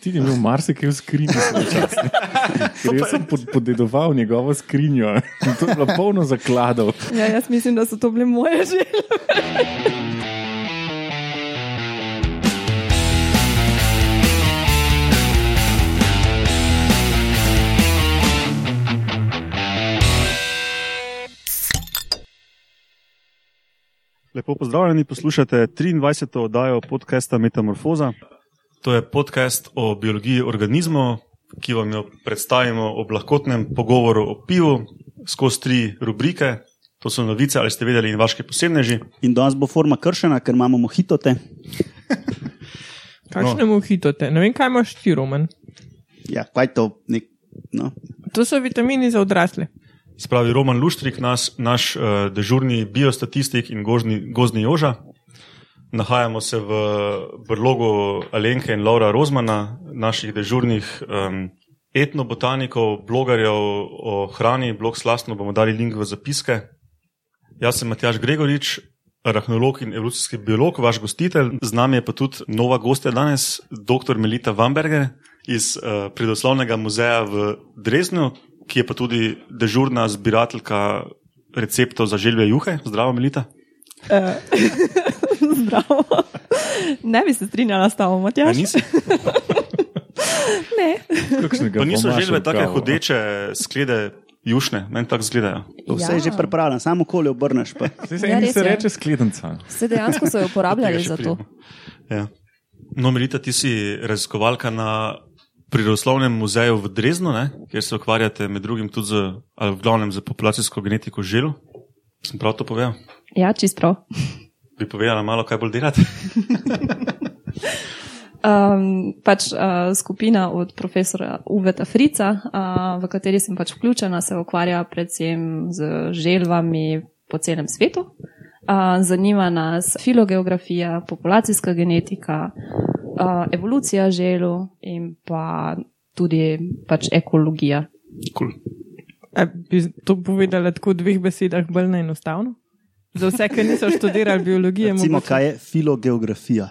Ti je imel marsikaj v skrinji. Jaz sem pod, podedoval njegovo skrinjo in to je bilo polno zakladov. Ja, jaz mislim, da so to bile moje želve. Lepo pozdravljeni, poslušate 23. oddajo podcasta Metamorfoza. To je podcast o biologiji organizmov, ki vam jo predstavimo ob lahkotnem pogovoru o pivu skozi tri rubrike. To so novice, ali ste vedeli, in vaše posebneži. In danes bo forma kršena, ker imamo mohitote. Kakšne no. mohitote? Ne vem, kaj imaš ti, Roman. Ja, kaj to? Nek, no. To so vitamini za odrasle. Spravi Roman Luštrik, nas, naš uh, dežurni biostatistik in gožni, gozni joža. Nahajamo se v brlogu Alenke in Laura Rozmana, naših dežurnih um, etnobotanikov, blogerjev o hrani, blog Slastno bomo dali link v zapiske. Jaz sem Matjaš Gregorič, arahnolog in evolucijski biolog, vaš gostitelj. Z nami je pa tudi nova gostja danes, dr. Melita Vamberger iz uh, Pridoslovnega muzeja v Dreznu, ki je pa tudi dežurna zbirateljka receptov za želve juhe. Zdravo, Melita. Uh, zdravo. Ne bi se strinjala s tabo, Matjaš. Nisi? ne. Pa niso želve take hodeče sklede. Jušne, meni tako izgledajo. Vse ja. je že pripravljeno, samo okolje obrneš. Se, se, ja, se reče skledenca. Se dejansko so jo uporabljali za to. Ja. No, Melita, ti si raziskovalka na Prirodoslovnem muzeju v Dreznu, ne, kjer se ukvarjate med drugim tudi z, ali v glavnem z populacijsko genetiko želu. Sem prav to povedal? Ja, čist prav. Bi povedala malo, kaj bolj delate? um, pač uh, skupina od profesora Uveta Frica, uh, v kateri sem pač vključena, se ukvarja predvsem z želvami po celem svetu. Uh, zanima nas filogeografija, populacijska genetika, uh, evolucija želu in pa tudi pač ekologija. Cool. A bi to povedala tako v dveh besedah, bolj enostavno? Za vse, ki niso študirali biologije, Recimo, kaj je filogeografija?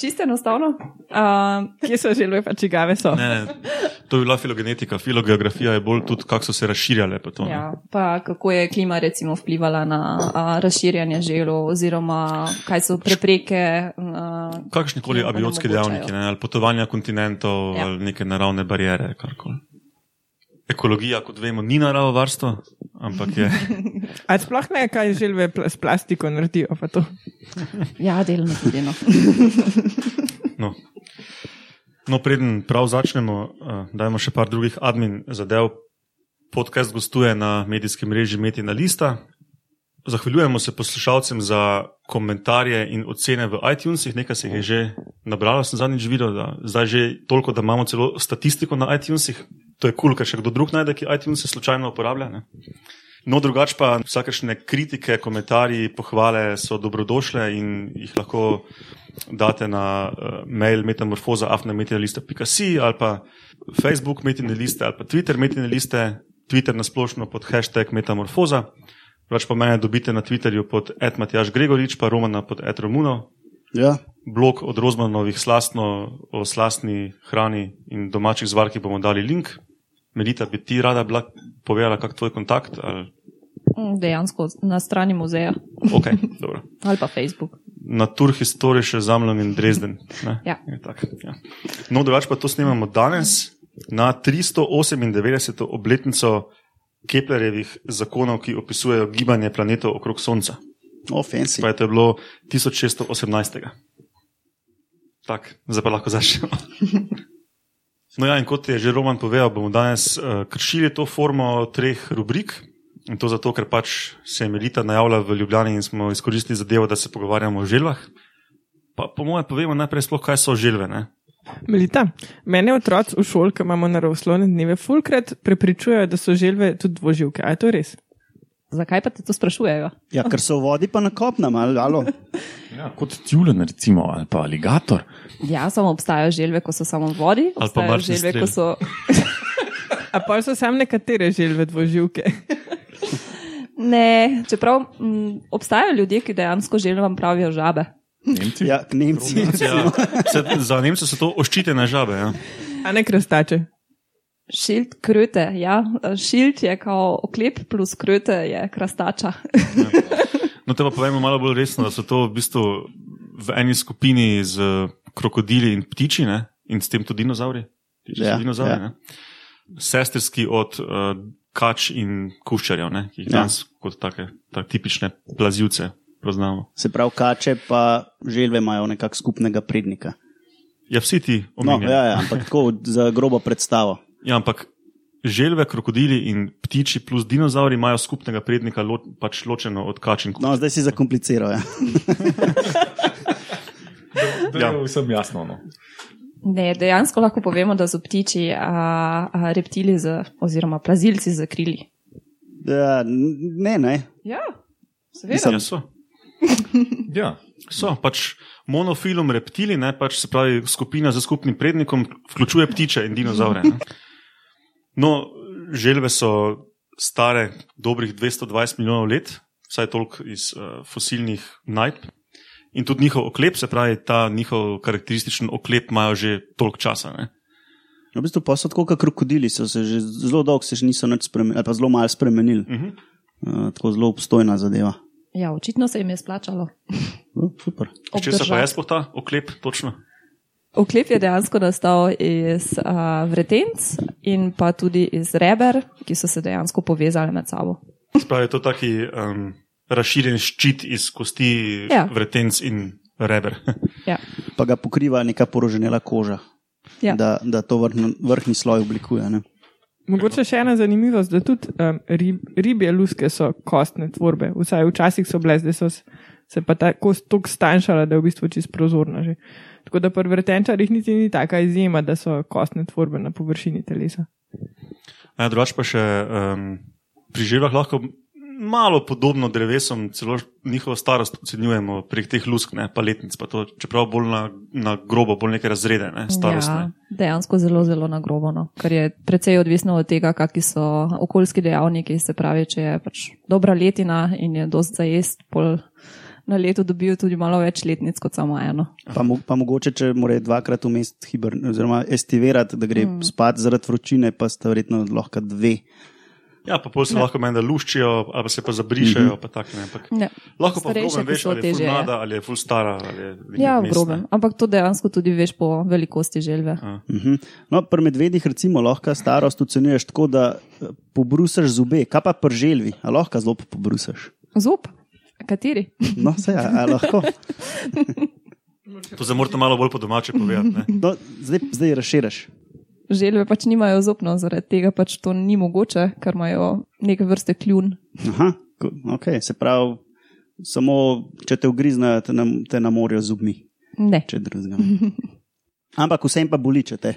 Čisto enostavno. Uh, kje so želve, pa čigave so? Ne, ne. To je bila filogenetika, filogeografija je bolj tudi, kako so se razširjale. Pa, to, ja, pa kako je klima recimo vplivala na a, razširjanje želov, oziroma kaj so prepreke. Kakšni koli abiotski dejavniki, ne, ali potovanja kontinentov, ja. ali neke naravne barijere, karkoli. Ekologija, kot vemo, ni naravo varstvo, ampak je. Ali sploh ne, kaj želve s plastiko naredijo? ja, delno tudi. No. no. no, preden prav začnemo, uh, dajmo še par drugih admin zadev. Podcast gostuje na medijskem mreži Metina Lista. Zahvaljujemo se poslušalcem za komentarje in ocene v iTunesih, nekaj se jih je že nabralo, sem zadnjič videl, da zdaj že toliko, da imamo celo statistiko na iTunesih. To je kul, cool, ker še kdo drug najde, ki iTunes se slučajno uporablja. Ne? No, drugače pa vsakršne kritike, komentarji, pohvale so dobrodošle in jih lahko date na uh, mail metamorfoza afnametina.com ali pa Facebook metina liste ali pa Twitter metina liste, Twitter nasplošno pod hashtag metamorfoza. Več pa mene dobite na Twitterju pod Edmatjaš Gregorič, pa Romana pod Edromuno. Ja. Blog od Rozmanovih slastno o slastni hrani in domačih zvarkih bomo dali link. Melita, bi ti rada bila povedala, kak tvoj kontakt? Ali? Mm, dejansko na strani muzeja. Okay, ali pa Facebook. Na tur historije še zamljen in Dresden. Ja. Tak, ja. No, drugače pa to snemamo danes na 398. obletnico Keplerjevih zakonov, ki opisujejo gibanje planetov okrog Sonca. Ofensi. Pa je to bilo 1618. Tako, zdaj pa lahko začnemo. No, ja, in kot je že Roman povedal, bomo danes uh, kršili to formo treh rubrik. In to zato, ker pač se je Melita najavila v Ljubljani in smo izkoristili zadevo, da se pogovarjamo o želvah. Pa po mojem, povemo najprej, sploh, kaj so želve. Ne? Melita, mene otroci v šoli, ki imamo naravoslovne dneve, fulkrat prepričujejo, da so želve tudi dvoživke. A je to res? Zakaj pa te to sprašujejo? Ja, ker so v vodi, pa na kopnem ali alo. Ja, kot tjulen, recimo, ali pa aligator. Ja, samo obstajajo želve, ko so samo v vodi. Ali pa marš želve, ko so. A pa so samo nekatere želve dvoživke. ne, čeprav m, obstajajo ljudje, ki dejansko želvam pravijo žabe. Nemci? Ja, k Nemci. Ja, se, za Nemce so to oščitene žabe. Ja. A ne krastače. Šild kröte, ja. Šild je kao oklep plus kröte je krastača. No, te pa povemo malo bolj resno, da so to v bistvu v eni skupini z krokodili in ptiči ne? in s tem tudi dinozauri. Ptiči Ja, dinozauri, ja. ne? Sestrski od uh, kač in kuščarjev, ne? ki jih Ja. danes kot take, take tipične plazivce poznamo. Se pravi, kače pa želve imajo nekak skupnega prednika. Ja, vsi ti No, omenjeni. ja, ja, ampak tako za grobo predstavo. Ja, ampak želve, krokodili in ptiči plus dinozauri imajo skupnega prednika lo, pač ločeno od kač in kuščarjev. No, zdaj si zakompliciral. Ja. Da Ja. je vsem jasno. No. Ne, dejansko lahko povemo, da so ptiči a, a, reptili z, oziroma plazilci z krili. Ja, ne, ne. Ja, seveda. Ja, so. Ja. So pač monofilum reptili, ne, pač se pravi skupina z skupnim prednikom, vključuje ptiče in dinozaure. Ne. No, želve so stare dobrih 220 milijonov let, vsaj toliko iz uh, fosilnih najb. In tudi njihov oklep, se pravi ta njihov karakterističen oklep, imajo že toliko časa. Ne. V bistvu pa so tako, kot krokodili, so se že zelo dolgo se še niso nič spremenili, ali pa zelo malo spremenili. Uh -huh. Uh, tako zelo obstojna zadeva. Ja, očitno se jim je splačalo. Uh, super. Če se pa jaz po ta oklep, točno. Oklep je dejansko nastal iz uh, vretenc in pa tudi iz reber, ki so se dejansko povezali med sabo. Spravi to taki um, razširjen ščit iz kosti, Ja. vretenc in reber. Ja. Pa ga pokriva neka poroženela koža, Ja. da, da to vrhni, vrhni sloj oblikuje. Ne? Mogoče še ena zanimivost, da tudi um, rib, ribje luske so kostne tvorbe. Vsaj včasih so bile, zdaj so se pa ta kost tako stanjšala, da je v bistvu čist prozorna že. Tako da pri vretenčarjih niti ni taka izjema, da so kostne tvorbe na površini telesa. Ja, drugač pa še um, pri želvah lahko malo podobno drevesom, celo njihovo starost ocenjujemo prek teh lusk, ne, pa letnic, pa to, čeprav bolj na, na grobo, bolj neke razrede, ne, starostne. Ja, dejansko zelo, zelo nagrobno, ker je precej odvisno od tega, kakšni so okoljski dejavniki. Se pravi, če je pač dobra letina in je dost za jesti, pol na leto dobijo tudi malo več letnic kot samo eno. Pa, mo, pa mogoče, če mora dvakrat vmes hibern, oziroma estivirati, da gre mm. spat zaradi vročine, pa sta verjetno lahko dve. Ja, pa pol se lahko meni, da luščijo, ali pa se pa zabrišajo, Mhm. pa tako ne. Ampak Ne. lahko pa grobem veš, ali je ful je. mlada, ali je ful stara. Ali je Ja, grobem. Ampak to dejansko tudi veš po velikosti želve. Mhm. No, pri medvedih recimo lahko starost ocenjuješ tako, da eh, pobrusaš zobe, kaj pa pri želvi, a lahko zelo pobrusaš. Zob, kateri? No, se a, a lahko. To se morate malo bolj po domače povedati. Ne? No, zdaj, zdaj razširiš. Želve pač nimajo zobno, zaradi tega pač to ni mogoče, ker imajo neke vrste kljun. Aha, okay, se pravi, samo če te ugrizne, te, nam, te namorijo z zubmi, Ne. če drugega. Ampak vsem pa boli, če te.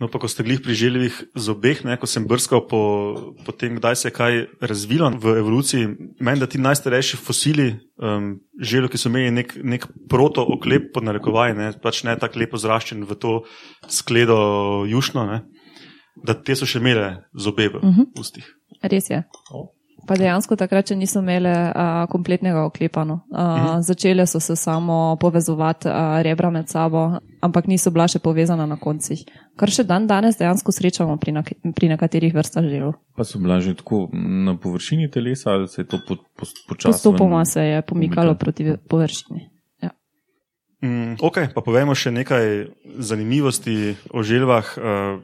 No, pa ko ste glih pri želvih zobeh, ne, ko sem brskal po, po tem, kdaj se je kaj razvilo v evoluciji, meni, da ti najstarejši fosili um, želv, ki so imeli nek, nek proto-oklep pod narekovaj, ne, pač ne tako lepo zraščen v to skledo jušno, ne, da te so še imele zobe v Mhm. ustih. Res je. Pa dejansko takrat še niso imele uh, kompletnega oklepano. Uh, Mhm. Začele so se samo povezovati uh, rebra med sabo, ampak niso bila še povezana na koncih. Kar še dan danes dejansko srečamo pri, nak pri nekaterih vrstah želv. Pa so bila že tako na površini telesa, ali se je to po, po, počasno. Postopoma se je pomikalo pomika. proti površini. Ja. Mm, ok, pa povemo še nekaj zanimivosti o želvah. Uh,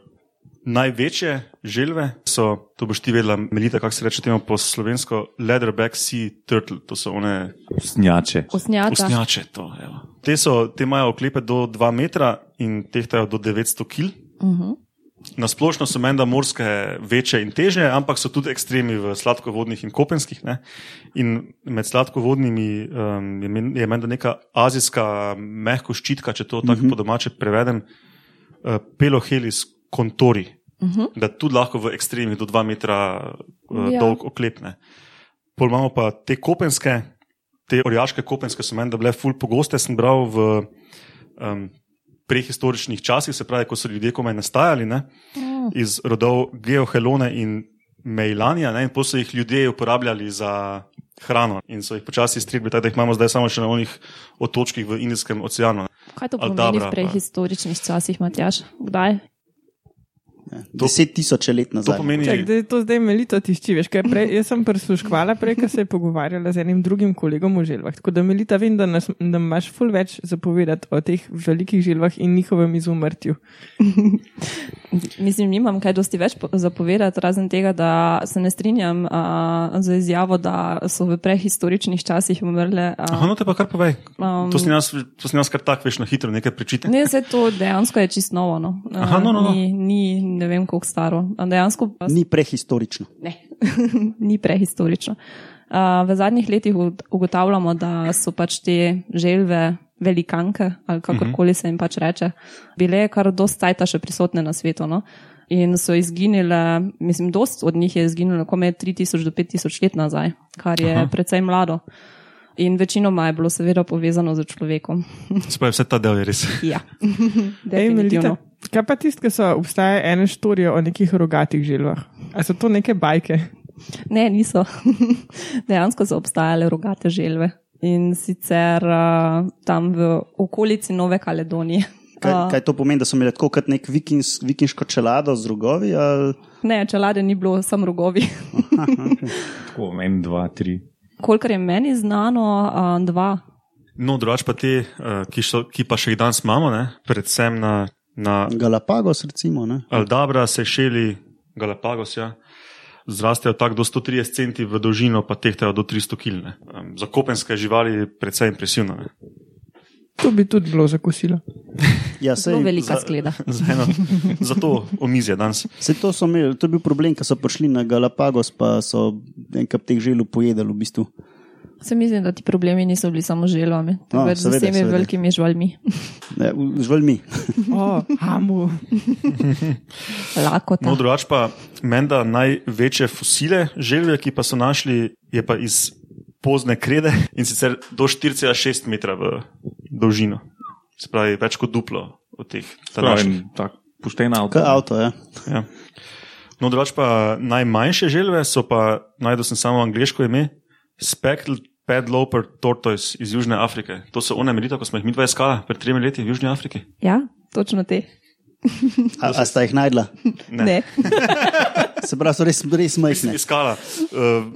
največje želve so, to boš ti vedela, Melita, kako se reče temu po slovensko, leatherback sea turtle, to so one Snjače. Usnjata. Usnjače, to, evo. te, so, te imajo oklepe do 2 metra in tehtajo do 900 kg. Uh -huh. Na splošno so menda morske večje in teže, ampak so tudi ekstremi v sladkovodnih in kopenskih. Ne? In med sladkovodnimi um, je, men, je menda neka azijska mehko ščitka, če to tako mm -hmm. po domače prevedem, uh, pelohelis kontori, Uh -huh. da tudi lahko v ekstremih do 2 metra uh, Ja. dolg oklepne. Pol imamo pa te kopenske, te orjaške kopenske so meni, da bile ful pogoste, sem bral v um, prehistoričnih časih, se pravi, ko so ljudje komaj nastajali, ne, Mm. iz rodov Geohelone in Mejlanja, ne, in potem so jih ljudje uporabljali za hrano in so jih počasi strigli, tako da jih imamo zdaj samo še na onih otočkih v Indijskem oceanu. Kaj to pomeni pa- v prehistoričnih časih, Matjaš? Kdaj? Deset tisoč let To nazaj. pomeni, Čak, da je to zdaj melito tišči, veš, kaj prej, jaz sem prisluškvala prej, ko se je pogovarjala z enim drugim kolegom o želvah. Tako da melita vem, da, nas, da imaš ful več zapovedati o teh velikih želvah in njihovem izumrtju. Mislim, nimam kaj dosti več po- zapovedati, razen tega, da se ne strinjam uh, z izjavo, da so v prehistoričnih časih umrle. Aha, Uh, no te pa kar povej. Um, To si nas, to si nas kar tako veš na hitro nekaj prečite. ne, se to dejansko je čist novo. No. Uh, Aha, no, no, no. Ni, ni ne vem koliko staro. Dejansko Ni prehistorično. ne, ni prehistorično. Uh, v zadnjih letih ug- ugotavljamo, da so pač te želve velikanke, ali kakorkoli se jim pač reče, bile kar dosti cajta še prisotne na svetu. No? In so izginile, mislim, dost od njih je izginilo, kome 3000 do 5000 let nazaj, kar je Aha. precej mlado. In večinoma je bilo seveda povezano z človekom. Spaj vse ta del je res. ja, Ej, definitivno. kaj pa tiste, ki so obstajajo ene štorije o nekih rogatih želvah? A so to neke bajke? Ne, niso. Dejansko so obstajale rogate želve. In sicer uh, tam v okolici Nove Kaledonije. Kaj, Uh, kaj to pomeni, da so imeli tako kot nek vikins, vikinško čelado z rogovi? Ali... ne, čelade ni bilo, sam rogovi. Tako, en, dva, tri. Kolikor je meni znano, uh, dva. No, drugač pa te, eh, ki, so, ki pa še jih danes imamo, ne? predvsem na, na Galapagos, recimo. Ne? Aldabra, Sešeli, Galapagos, ja, zrastejo tako do 130 centi v dolžino, pa tehtajo do 300 kg. ne. Um, Za kopenske živali precej impresivno. Ne? To bi tudi bilo za kosilo. Ja, sej, velika za- skleda. Za eno, zato omizje danes. sej to, so imeli, to je bil problem, ker so prišli na Galapagos, pa so enkrat teh želv pojedali v bistvu. Se mislim, da ti problemi niso bili samo z želvami, No, temveč z seveda, vsemi seveda. velikimi živalmi. Ne, v- Živalmi. O, hamu. Lakota. No, drugač pa menda največje fosile želve, ki pa so našli, je pa iz pozne krede in sicer do 4,6 metra v dolžino. Se pravi, več kot duplo od teh. Pravi, tak, pošten avto. Kaj avto, ja. Ja. No, drugač pa najmanjše želve so pa, najdel sem samo angliško ime, Speckled Padloper Tortoise iz Južne Afrike. To so one melita, ko smo jih mi dva iskala pred tremi leti v Južni Afriki. Ja, točno te. A, a sta jih najdla? Ne. Ne. Se pravi, so res, res majhne. Iskala. Uh,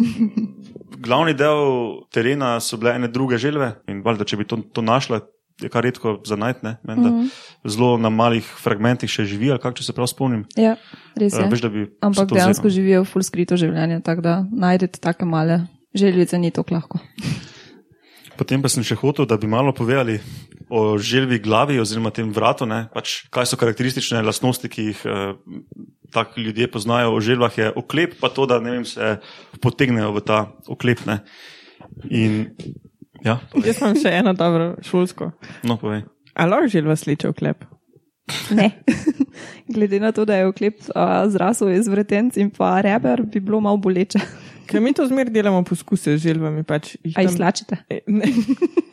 glavni del terena so bile ene druge želve in valjda, če bi to, to našla, je kar redko za najti, ne, mm -hmm. zelo na malih fragmentih še živi, ali kako če se prav spomnim. Ja, res je. Uh, veš, da bi se Ampak dejansko živijo full skrito življenje, tako da najdete take male želvice, ni to lahko. Potem pa sem še hotel, da bi malo povedali o želvi glavi oziroma tem vratu, ne, pač, kaj so karakteristične lastnosti, ki jih eh, tako ljudje poznajo o želvah, je oklep, pa to, da ne vem, se potegnejo v ta oklep. Ne. In, ja, povej. Jaz imam še eno dobro šolsko. no, povej. A lahko želva sleče v klep? Ne. Glede na to, da je oklep uh, zrasel iz vretenc in pa reber, bi bilo malo boleče. Ker mi to zmer delamo poskuse z želvami. Pač jih A jih tam- slačite? E, ne.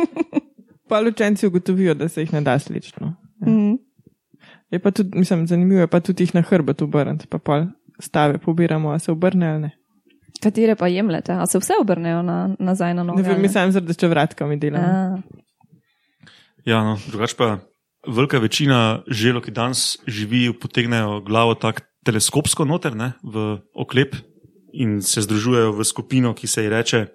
pa lučenci ugotovijo, da se jih ne da sleči. No. Mhm. Je pa tudi, mislim, zanimivo je pa tudi jih na hrbet obrniti, pa pol stave pobiramo, a se obrne ali ne. Katere pa jemljete? A se vse obrnejo na, nazaj na noge? Ne vem, ali mislim, zaradi če vratkami delamo. Ja, no, drugače pa velika večina želov, ki danes živijo, potegnejo glavo tako teleskopsko noter ne, v oklep in se združujejo v skupino, ki se ji reče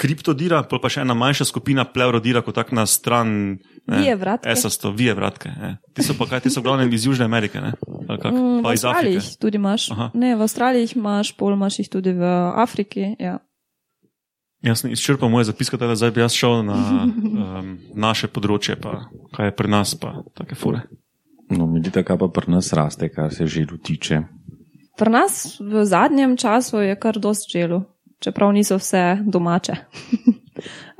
kriptodira, pa še ena manjša skupina pleurodira, kot tak na stran. Vije vratke. Esasto, vije vratke. Ne. Ti so pa kaj, ti so glavne iz Južne Amerike, ne? Ali kak? Mm, pa v iz Avstraliji Afrike. jih tudi imaš. Aha. Ne, v Avstraliji jih imaš, pol imaš jih tudi v Afriki. Ja. Jaz sem izčrpal moje zapiske, da zdaj bi jaz šel na um, naše področje, pa kaj je pri nas, pa take fure. No, vidite, kaj pa pri nas raste, kar se želu tiče. Pri nas v zadnjem času je kar dost želu, čeprav niso vse domače.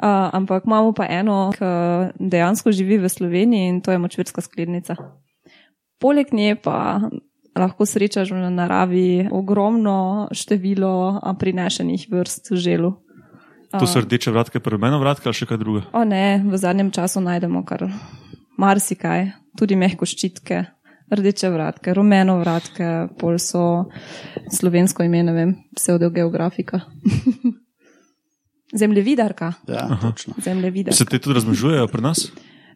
uh, ampak imamo pa eno, ki dejansko živi v Sloveniji in to je močvirska sklednica. Poleg nje pa lahko srečaš v naravi ogromno število prinešenih vrst želu. To so rdeče vratke, premeno vratke ali še kaj drugega. O ne, v zadnjem času najdemo kar marsikaj, tudi mehko ščitke, rdeče vratke, rumeno vratke, pol so slovensko ime, ne vem, pseudogeografika. Zemljevidarka. Ja, točno. Zemljevidarka. Se te tudi razmnožujejo pri nas?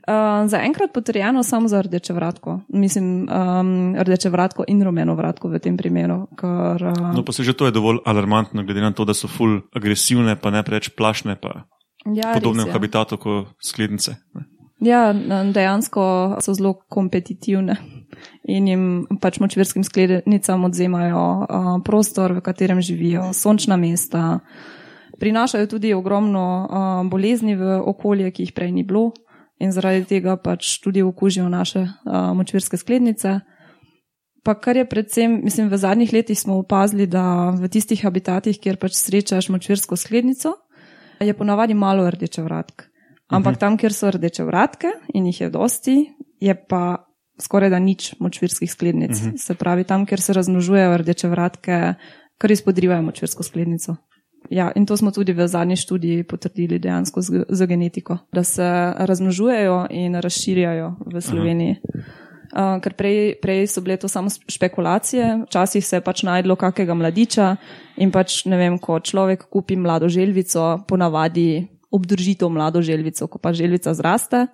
Uh, za enkrat potrjeno samo za rdeče vratko. Mislim, um, rdeče vratko in rumeno vratko v tem primeru. Ker, uh, No, pa se že to je dovolj alarmantno, glede na to, da so ful agresivne, pa ne preveč plašne, pa ja, podobne res v je. habitatu kot sklednice. ne. Ja, dejansko so zelo kompetitivne in jim pač močvirskim sklednicam odzemajo uh, prostor, v katerem živijo, sončna mesta. Prinašajo tudi ogromno uh, bolezni v okolje, ki jih prej ni bilo, in zaradi tega pač tudi okužijo naše uh, močvirske sklednice. Pa kar je predvsem, mislim, v zadnjih letih smo opazili, da v tistih habitatih, kjer pač srečaš močvirsko sklednico, je ponavadi malo rdeče vratk. Ampak tam, kjer so rdeče vratke in jih je dosti, je pa skoraj da nič močvirskih sklednic. Uh -huh. Se pravi, tam, kjer se razmnožujejo rdeče vratke, kar izpodrivajo močvirsko sklednico. Ja, in to smo tudi v zadnji študiji potrdili dejansko z, z genetiko, da se razmnožujejo in razširjajo v Sloveniji. Uh, ker prej, prej so bile to samo špekulacije, včasih se je pač najdlo kakega mladiča in pač ne vem, ko človek kupi mlado želvico, ponavadi obdrži to mlado želvico, ko pa želvica zraste,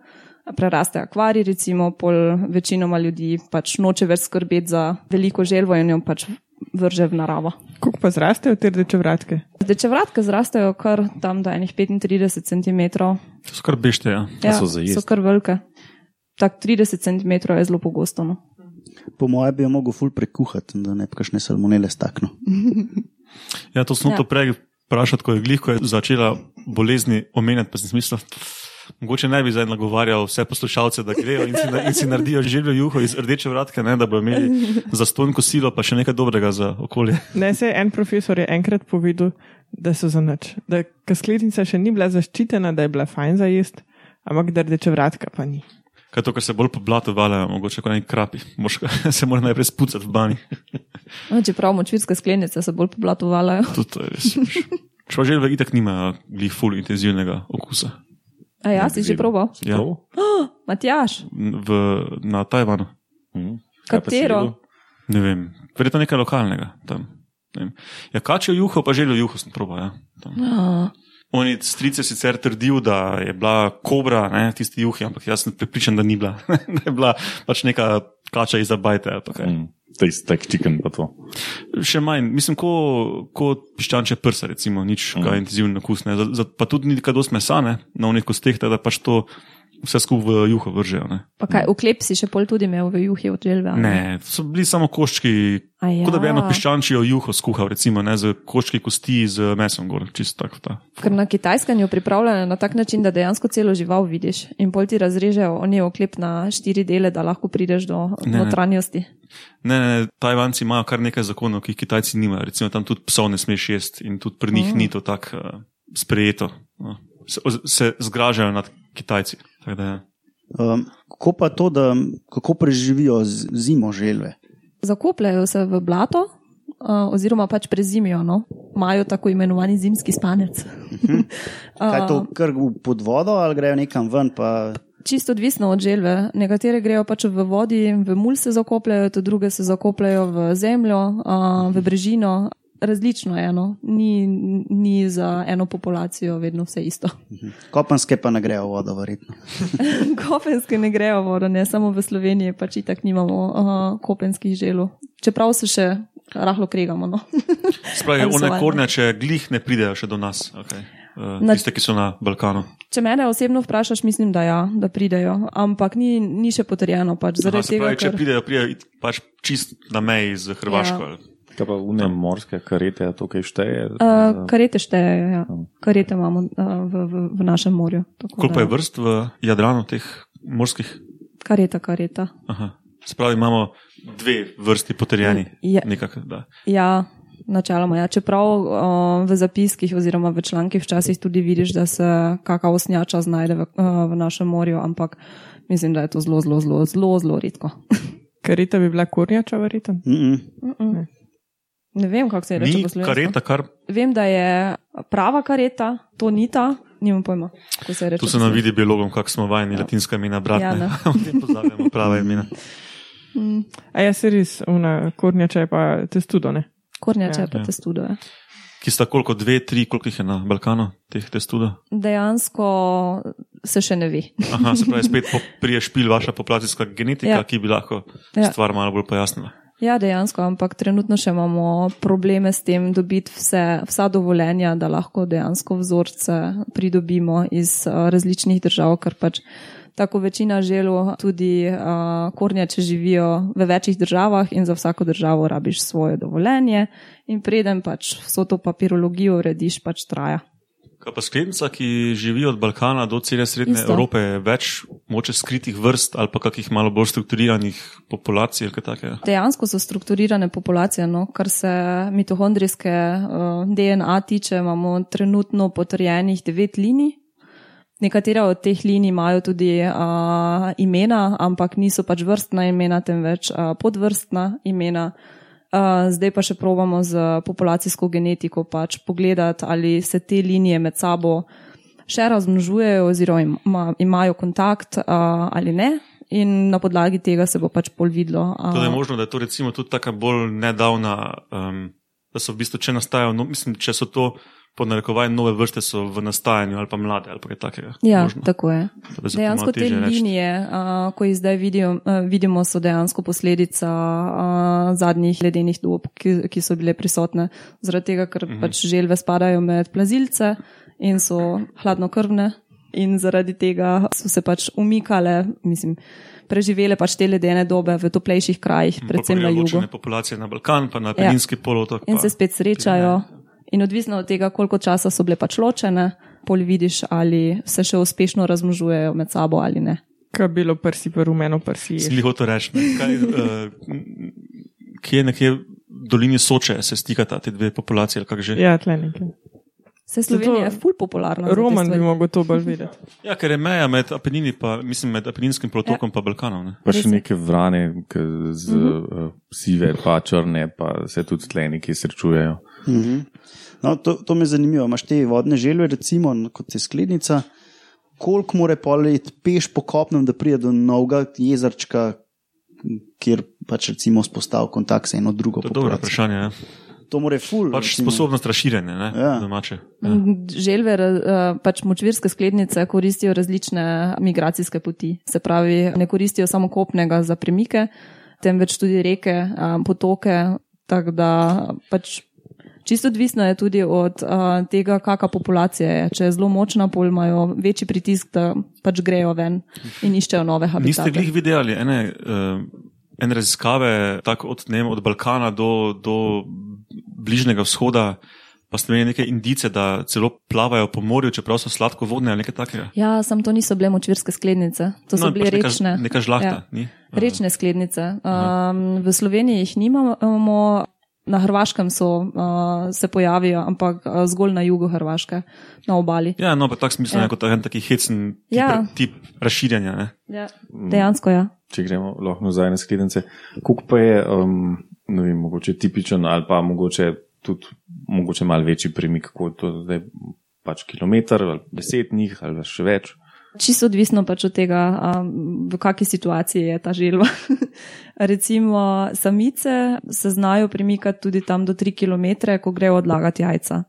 preraste akvarij, recimo, pol večinoma ljudi pač noče več skrbeti za veliko želvo in jo pač vrže v naravo. Kako pa zrastejo te rdeče vratke? Rdeče vratke zrastejo kar tam do enih 35 cm. To so kar bešte, ja. Ja, so so kar velike. Tak 30 cm je zelo pogosto. No. Po mojem bi jo mogel ful prekuhati, da ne bi kakšne salmonele stakno. Ja, to smo Ja. to prej vprašali, ko je glih, ko je začela bolezni omenjati, pa sem smisel. Mogoče ne bi zdaj nagovarjal vse poslušalce, da grejo in si, na- in si naredijo željo juho iz rdeče vratke, ne, da bodo imeli za stojn kosilo, pa še nekaj dobrega za okolje. Ne, se en profesor je enkrat povedal, da so za nič. Da ker sklednica še ni bila zaščitena, da je bila fajn za jesti, ampak da rdeče vratka pa ni. Kaj to, kar se bolj po blatu valjajo, mogoče kot neki krapi. Moš, se mora najprej spucati v bani. No, čeprav močvirske sklenice se bolj poblatovajo. Tudi to je res. Šlo želve itak nimajo glih ful intenzivnega okusa. A ja, si že probal? Ja, Prav? Matjaš, v, na Tajvanu. Mhm. Katero? Ne vem, verjetno nekaj lokalnega tam. Ne. Ja, kačjo juho, pa željo juho sem probal. Ja, tam. a, Oni strice sicer trdijo, da je bila kobra, ne, tisti juhi, ampak jaz sem prepričan, da ni bila. da je bila pač neka kača iz abajte. Mm. Taste like chicken. Še manj, mislim, ko, ko piščanče prsa, recimo, nič mm. kaj intenzivno okus, ne, za, za, pa tudi ni kaj dosti mesa, ne, na unih kosteh, da pač to vse skupaj v juho vržejo. Ne. pa kaj, uklep si še pol tudi imel v juhi od želve? ne, so bili samo koščki, A ja. kot da bi eno piščančijo juho skuhal, recimo, ne, z koščki kosti z mesom gor, čisto tako ta. Ker na kitajskem jo pripravljajo na tak način, da dejansko celo žival vidiš in pol ti razrežejo oni oklep na štiri dele, da lahko prideš do ne. notranjosti. Ne, ne, ne, Tajvanci imajo kar nekaj zakonov, ki jih Kitajci nimajo. Recimo tam tudi psov ne smeš jesti in tudi pri njih Mm. ni to tako uh, sprejeto. No. Se, se zgražajo nad Kitajci. Da, ja. Um, kako pa to, da kako preživijo z- zimo želve? Zakopljajo se v blato, uh, oziroma pač prezimijo, no? imajo tako imenovani zimski spanec. Kaj to, kar v- pod vodo ali grejo nekam ven? Pa... Čisto odvisno od želve. Nekatere grejo pač v vodi, v mulj se zakopljajo, druge se zakopljajo v zemljo, uh, v brežino. Različno je, no? ni, ni za eno populacijo vedno vse isto. Kopenske pa ne grejo vodo, verjetno. Kopenske ne grejo vodo, ne samo v Sloveniji, pač itak nimamo uh, kopenskih želov. Čeprav se še rahlo kregamo. No? Spravi, one varne? kornjače glih ne pridejo še do nas. Okay. Uh, Na- tiste, ki so na Balkanu. Če mene osebno vprašaš, mislim, da ja, da pridejo, ampak ni, ni še potrjeno. Pač, Aha, tega, pravi, če pridejo, pridejo pač čist na meji z Hrvaško. Ja. Kaj pa une morske karete, a to kaj šteje? uh, karete štejejo. Ja. Karete imamo uh, v, v, v našem morju. tako Koliko da- je vrst v Jadranu teh morskih? Kareta, kareta. Aha. Spravi, imamo dve vrsti potrjeni. Ja. Nekak, da. Ja, načeloma. Ja. Čeprav uh, v zapiskih oziroma v člankih včasih tudi vidiš, da se kakšna osnjača znajde v, v našem morju, ampak mislim, da je to zelo, zelo, zelo, zelo, zelo redko. Kareta bi bila kornjača, verjetno. Mm -mm. Ne vem, kako se je reče Ni kareta, kar Vem, da je prava kareta, to ni ta, nimam pojma, se je reče. Tu se nam vidi biologom, kako smo vajeni latinska imena, bratne. Ja, ne. ne pozabljamo prava imena. A ja, se res, una kornjača je pa testudo, ne? Kornjače Ja, ja, pa ja. te studuje. ki sta koliko, dve, tri, koliko jih je na Balkanu, teh testudov? Dejansko se še ne ve. Aha, se pravi, spet prije špil vaša populacijska genetika, Ja. ki bi lahko Ja. stvar malo bolj pojasnila. Ja, dejansko, ampak trenutno še imamo probleme s tem dobiti vse, vsa dovoljenja, da lahko dejansko vzorce pridobimo iz uh, različnih držav, ker pač tako večina želov tudi uh, kornjače živijo v večjih državah in za vsako državo rabiš svoje dovoljenje in preden pač vso to papirologijo urediš, pač traja. Kaj pa sklednica, ki živi od Balkana do cele srednje Isto. Evrope, več moče skritih vrst ali pa kakih malo bolj strukturiranih populacij ali kaj takega? Dejansko so strukturirane populacije, no, kar se mitohondrijske uh, DNA tiče, imamo trenutno potrjenih devet linij. Nekatere od teh linij imajo tudi uh, imena, ampak niso pač vrstna imena, temveč uh, podvrstna imena. Uh, zdaj pa še probamo z populacijsko genetiko pač pogledati, ali se te linije med sabo še razmnožujejo oziroma ima, imajo kontakt uh, ali ne. In na podlagi tega se bo pač pol videlo. a- Tudi je možno, da je to recimo tudi taka bolj nedavna, um, da so v bistvu, če nastajajo, no, mislim, če so to po narekovanju nove vrste, so v nastajanju ali pa mlade ali kaj takega. Ja, možno. tako je. Dejansko te linije, uh, ko jih zdaj vidijo, uh, vidimo, so dejansko posledica uh, zadnjih ledenih dob, ki, ki so bile prisotne. Zaradi tega, ker Mhm. pač želve spadajo med plazilce in so hladnokrvne, in zaradi tega so se pač umikale, mislim, preživele pač te ledene dobe v toplejših krajih, predvsem na jugu. Določene populacije na Balkan, pa na Peninski ja. polotok. In se spet srečajo. In odvisno od tega, koliko časa so bile pač ločene, pol vidiš, ali se še uspešno razmnožujejo med sabo ali ne. Kaj je bilo prsi, pa rumeno prsi. Jih hotel reči. Kaj, uh, kje nekje v dolini Soče se stikata te dve populacije? Ja, tle nekaj. Se Slovenija je Zato- ful popularna. Roman bi mogel to bolj vedeti. Ja, ker je meja med Apenini, pa mislim med Apeninskim polotokom in ja. Balkanom. Ne? Pa še je. neke vrane, ki z uh, sive, pa črne, pa se tudi tle neki srečujejo. Mhm. No, to, to me zanima. Imaš te vodne želve, recimo, kot je sklednica. Koliko mora poleti peš po kopnem, da pride do novega jezerčka, kjer pač recimo spostavi kontakt s eno drugo To je dobro vprašanje. Ja. To mora ful. Pač recimo. sposobnost razširjanja, ne? Ja. domače. Ja. Želve, pač močvirske sklednice koristijo različne migracijske poti. Se pravi, ne koristijo samo kopnega za premike, temveč tudi reke, potoke. Tako da pač čisto odvisno je tudi od a, tega, kakšna populacija je. Če je zelo močna, pol imajo večji pritisk, da pač grejo ven in iščejo nove Niste habitate. glih videli ene, uh, ene raziskave tako od, vem, od Balkana do, do Bližnjega vzhoda, pa ste imeli neke indice, da celo plavajo po morju, čeprav so sladkovodne ali nekaj takega? Ja, sam to niso bile močvirske sklednice, to so No, bile pač neka, rečne. Neka žlahta, Ja. ni? Rečne sklednice. Um, v Sloveniji jih nimamo, na Hrvaškem so, uh, se pojavijo, ampak uh, zgolj na jugu Hrvaške, na obali. Ja, no, pa tak smisel Ja. je kot en taki hecen tip, Ja. tip razširjanja. Ne? Ja. Dejansko, ja. Če gremo lahko nazaj na skledence. Kuk pa je, um, ne vem, mogoče tipičen ali pa mogoče tudi mogoče malo večji premik, kot to zdaj pač kilometr ali deset njih ali še več. Čisto odvisno pač od tega, um, v kakšni situaciji je ta želva. Recimo, samice se znajo premikati tudi tam do 3 km, ko grejo odlagati jajca.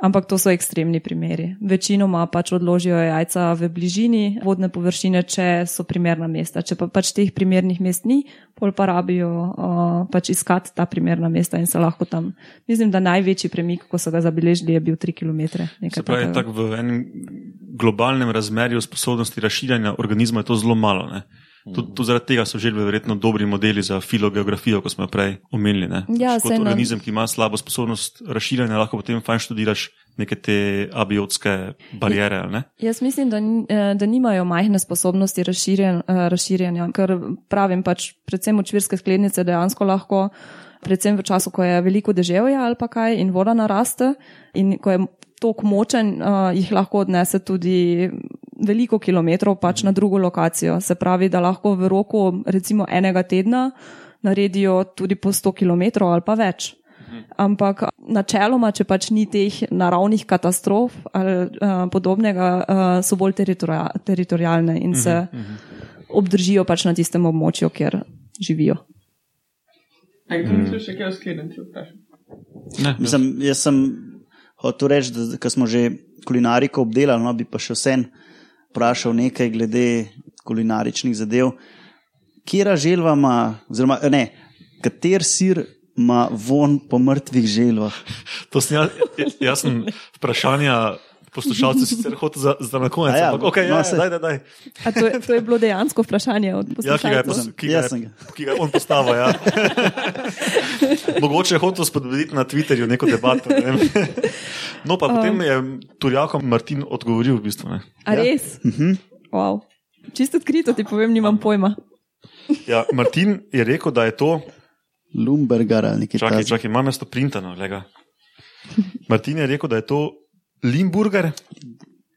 Ampak to so ekstremni primeri. Večinoma pač odložijo jajca v bližini vodne površine, če so primerna mesta. Če pa pač teh primernih mest ni, pol pa rabijo uh, pač iskati ta primerna mesta in se lahko tam. Mislim, da največji premik, ko so ga zabeležili, je bil 3 km. Se pravi, tak v enem globalnem razmerju sposobnosti razširjanja organizma je to zelo malo. Ne? Tudi tudi zaradi tega so želve verjetno dobri modeli za filogeografijo, kot smo prej omenili. ne. Ja, kot organizem, ki ima slabo sposobnost razširjanja, lahko potem fajn študiraš neke te abiotske barijere. ne? Jaz mislim, da, eh, da nimajo majhne sposobnosti razširjen, eh, razširjanja, ker pravim pač, predvsem očvirske sklednice dejansko lahko, predvsem v času, ko je veliko deževja ali pa kaj in voda naraste in ko je tok močen, uh, jih lahko odnese tudi veliko kilometrov pač na drugo lokacijo. Se pravi, da lahko v roku recimo enega tedna naredijo tudi po 100 km ali pa več. Ampak načeloma, če pač ni teh naravnih katastrof ali uh, podobnega, uh, so bolj teritoria teritorijalne in se obdržijo pač na tistem območju, kjer živijo. Aj, mm. še kaj o? Ne, Mislim, jaz sem hotel reči, da ko smo že kulinariko obdelali, no, bi pa še vsem vprašal nekaj glede kulinaričnih zadev. Kjera želva ima, oziroma ne, kater sir ima von po mrtvih želvah? To sem jaz, jaz sem vprašanja poslušalcev sicer hotel za, za na konec. A ja, ampak okay, no, ja, saj- daj, daj, daj. A to, je, to je bilo dejansko vprašanje od Ja, ki ga je, poslušalcev. pos- ki ga je, ki ga je on postavil. Ja. Mogoče je hotel spodbuditi na Twitterju neko debato. Ne vem. No, pa potem je Turjakom Martin odgovoril v bistvu. Ne. A res? Wow. Čisto odkrito ti povem, nimam pojma. Ja, Martin je rekel, da je to. Lumbergar ali nekaj Čakaj, takega. čakaj, imam jaz to printano. Lega. Martin je rekel, da je to Limburger,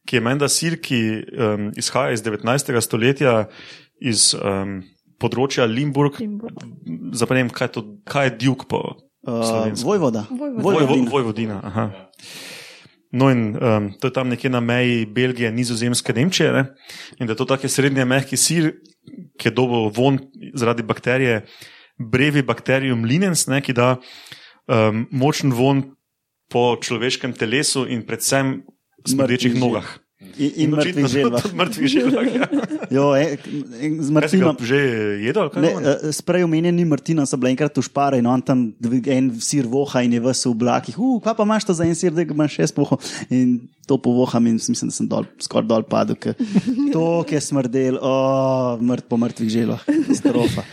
ki je menda sir, ki um, izhaja iz 19. stoletja, iz um, področja Limburg. Limburg. Vem, kaj to, kaj je Duke po Uh, slovensko. Vojvoda. Vojvoda. Vojvodina. Vojvodina. Vojvodina aha. No, in um, to je tam nekje na meji Belgije, Nizozemske, Nemčije. Ne? In da je to tako srednje mehki sir, ki je dobil von zaradi bakterije Brevi Bacterium linens, ne, ki da um, močen von po človeškem telesu in predvsem smrdečih nogah. In, in mrtvih želvah. Mrtvih želvah. Ja. Jo, e, z Kaj si ga Martinom. že jedel? Ne, ono? eh, s prej omenjenim Martinom sem bila enkrat v Špare in on tam en sir voha in je vse v oblakih. Uh, kaj pa imaš to za en sir, da ga imaš šest vohov? In to povoham in mislim, da sem dol, skoraj dol padel. To, ki je smrdel, oh, mrt po mrtvih želah. Katastrofa.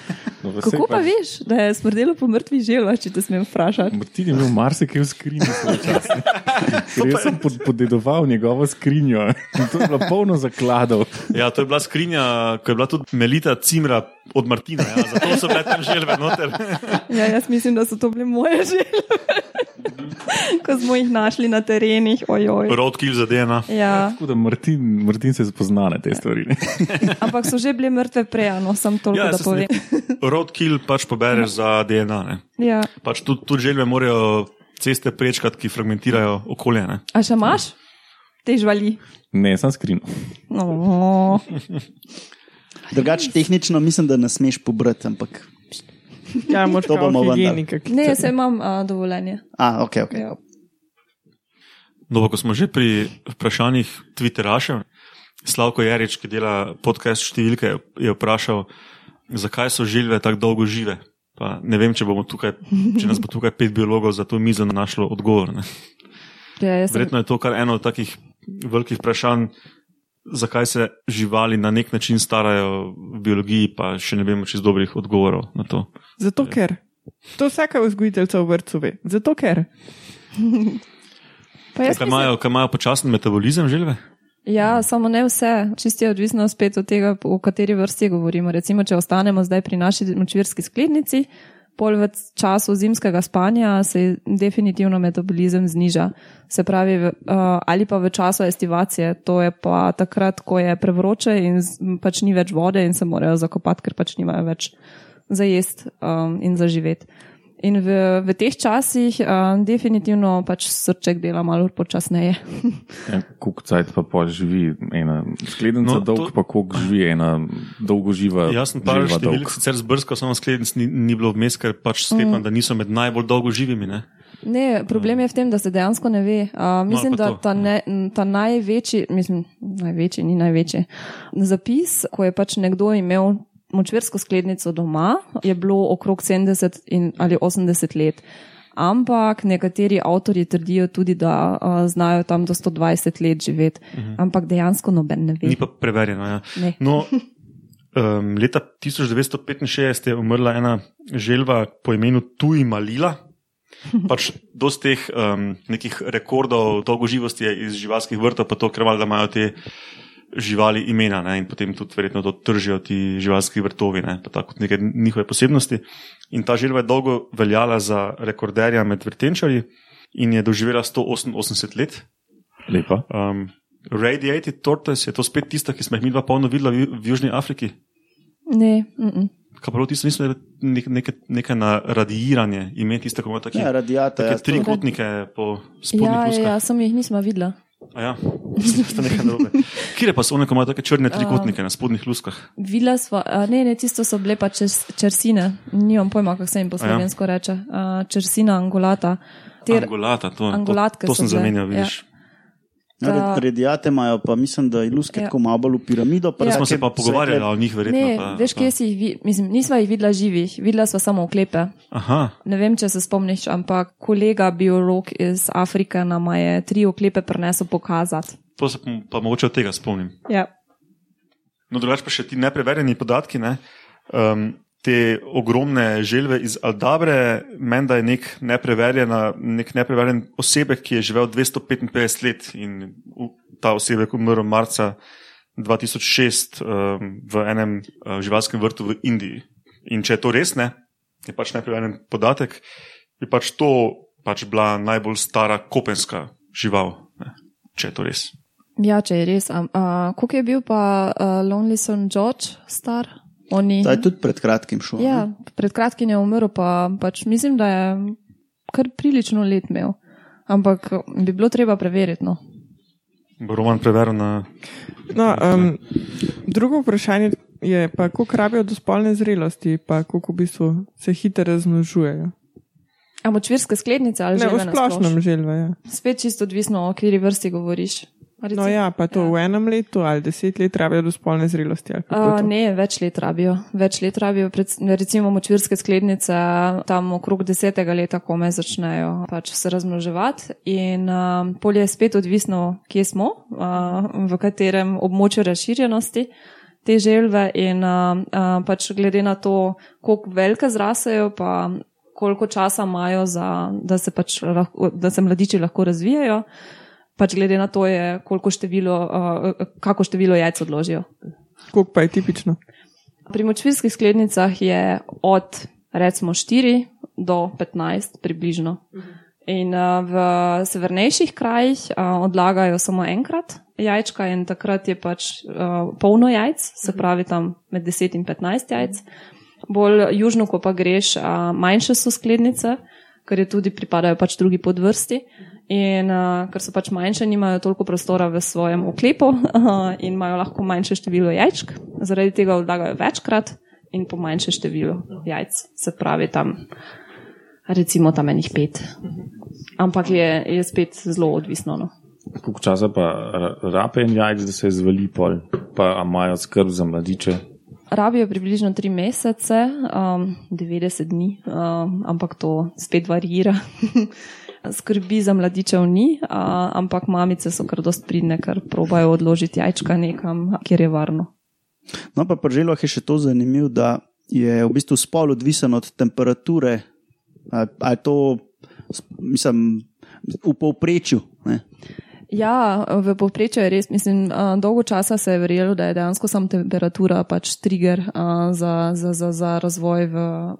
No, pa Kako pa pač- veš, da je smrdelo po mrtvih želvah, če te smem vprašati? Martin je imel marsikaj v skrinji svoj čas. Jaz sem pod, podedoval njegovo skrinjo in to je bilo polno zakladov. Ja, to je bila skrinja, ko je bila tudi melita cimra od Martina. Ja. Zato so bile tam želve noter. Ja, jaz mislim, da so to bile moje želve. Ko smo jih našli na terenih, ojoj. Roadkill za DNA. Ja, Tako da Martin, Martin se spozna na te stvari. Ampak so že bile mrtve prej, no sem toliko, Ja, da povem. Roadkill pač pobereš za DNA. Ne. Ja. Pač tudi, tudi želve morajo ceste prečkati, ki fragmentirajo okolje. Ne. A še imaš te žvali? Ne, sem skrin. No. Drugače, tehnično mislim, da ne smeš pobrati, ampak. Ja, To bomo ki Ne, jaz imam a, dovoljenje. A, ok, ok. Ja. No, pa ko smo že pri vprašanjih Twitterašev, Slavko Jarič, ki dela podcast številke, je vprašal, zakaj so želve tako dolgo žive. Pa ne vem, če, bomo tukaj, če nas bo tukaj pet biologov za to mizo našlo odgovor. Ne. Ja, jaz sem, Verjetno je to kar eno od takih velikih vprašanj, zakaj se živali na nek način starajo v biologiji, pa še ne vemo čez dobrih odgovorov na to. Zato ker. To vsaka vzgojiteljica v vrtu ve. Zato ker. Kaj imajo, kaj imajo počasen metabolizem želve? ja, samo ne vse. Čisto je odvisno spet od tega, o kateri vrsti govorimo. Recimo, če ostanemo zdaj pri naši močvirski sklednici, pol v času zimskega spanja se definitivno metabolizem zniža. Se pravi, v- uh, ali pa v času estivacije, to je pa takrat, ko je prevroče in pač ni več vode in se morajo zakopati, ker pač nimajo več za jesti um, in za živeti. In v, v teh časih um, definitivno pač srček dela malo počasneje. Ja, Kuk cajt pa pol živi ena skledenica No, dolg, to- pa koliko živi ena dolgoživa. Jaz sem par želva številk dolg. sicer zbrskal, samo sklednic ni, ni bilo vmes, ker pač sklepam, mm. da niso med najbolj dolgo živimi. Ne? Ne, problem je v tem, da se dejansko ne ve. Uh, mislim, No, pa da ta, ne, ta največji, mislim, največji, ni največji zapis, ko je pač nekdo imel močvirsko sklednico doma, je bilo okrog 70 in, ali 80 let. Ampak nekateri avtori trdijo tudi, da uh, znajo tam do 120 let živeti. Uh -huh. Ampak dejansko noben ne ve. Ni pa preverjeno. Ja. Ne. No, um, leta 1965 je umrla ena želva po imenu Tuj Malila. Pač dosti teh um, nekih rekordov dolgoživosti je iz živalskih vrtov, pa to krvali, da imajo te živali imena ne, in potem tudi verjetno to tržijo ti živalski vrtovi, ne, pa tako kot neke njihove posebnosti. In ta želva je dolgo veljala za rekorderja med vrtenčarji in je doživela 188 let. Lepa. Um, Radiated tortoise je to spet tista, ki smo jih mi dva polno videla v, v Južni Afriki. Ne, mm -mm. Kaj prav tisto nismo nek, neke, neke na radiiranje, ime tiste, ko ima taki, Ja, radiator. take Ja, trikotnike po spodnjih ja, ja, luskah. ja, sem jih nisma videla. A Ja, to nekaj narobe. Kje pa so one, ko imajo take črne trikotnike na spodnjih luskah? Videla sva, a, ne, ne, tisto so bile pa čez, čersine, nimam pojma, kako se jim po slovensko reče. A, čersina angolata. Ter, Angolata, to, Angolatke to, to sem zamenjal, ja. vidiš. Ja, Ta- red- Redijate imajo, pa mislim, da je luske Ja. tako malo bolj v piramido. Pa Ja. Smo se pa pogovarjali o njih, verjetno. ne, pa, veš, kje si jih, vi, mislim, nisva jih videla živih, videla sva samo oklepe. Aha, Ne vem, če se spomniš, ampak kolega biolog iz Afrike nam je tri oklepe prinesel pokazati. To se pa- pa mogoče od tega spomnim. Ja. No, drugače pa še ti nepreverjeni podatki. Ne? Um, te ogromne želve iz Aldabre, menda je nek nek nepreverjen osebek, ki je živel 255 let in ta osebek umrl marca 2006 um, v enem uh, živalskem vrtu v Indiji. In če je to res, ne, je pač nepreverjen podatek, je pač to pač bila najbolj stara kopenska žival, ne, če je to res. Ja, če je res. Um, uh, Kako je bil pa uh, Lonely Son George star? Oni, Ta je tudi pred kratkim šel. ja, ne? pred kratkim je umrl, pa pač mislim, da je kar prilično let imel. Ampak bi bilo treba preveriti. No. Bo Roman preveril na No, um, drugo vprašanje je pa, koliko rabijo do spolne zrelosti, pa koliko v bistvu se hitro razmnožujejo. A močvirske sklednice ali Ne, že v splošnem želva, ja. Spet čisto odvisno, o kateri vrsti govoriš. Recimo- No ja, pa to v enem letu ali deset let rabijo do spolne zrelosti. Uh, ne, več let rabijo. Več let rabijo, pred, recimo močvirske sklednice, tam okrog desetega leta, ko me začnejo pač se razmnoževati. In uh, polje je spet odvisno, kje smo, uh, v katerem območju razširjenosti te želve in uh, uh, pač glede na to, koliko velike zrasejo, pa koliko časa imajo, za, da, se pač lahko, da se mladiči lahko razvijajo. Pač glede na to, je, koliko število, uh, kako število jajc odložijo. Koliko pa je tipično? Pri močvirskih sklednicah je od recimo 4 do 15 približno. In uh, v severnejših krajih uh, odlagajo samo enkrat jajčka in takrat je pač uh, polno jajc, se pravi tam med 10 in 15 jajc. Bolj južno, ko pa greš, uh, manjše so sklednice, ker je tudi pripadajo pač drugi podvrsti. In uh, ker so pač manjše, nimajo toliko prostora v svojem oklepu uh, in imajo lahko manjše število jajčk, zaradi tega odlagajo večkrat in po manjše število jajc, se pravi tam, recimo tam enih pet. Ampak je, je spet zelo odvisno. No. Koliko časa pa ra- rape en jajc, da se zvali pol, pa imajo skrb za mladiče. Rabijo približno 3 mesece, um, 90 dni, um, ampak to spet varira. Skrbi za mladičev ni, uh, ampak mamice so kar dost pridne, ker probajo odložiti jajčka nekam, kjer je varno. No, pa pri želvah je še to zanimivo, da je v bistvu spol odvisen od temperature. A, a je to, mislim, v povprečju. Ne? Ja, v povprečju je res, mislim, dolgo časa se je verjelo, da je dejansko sam temperatura pač trigger za, za, za, za razvoj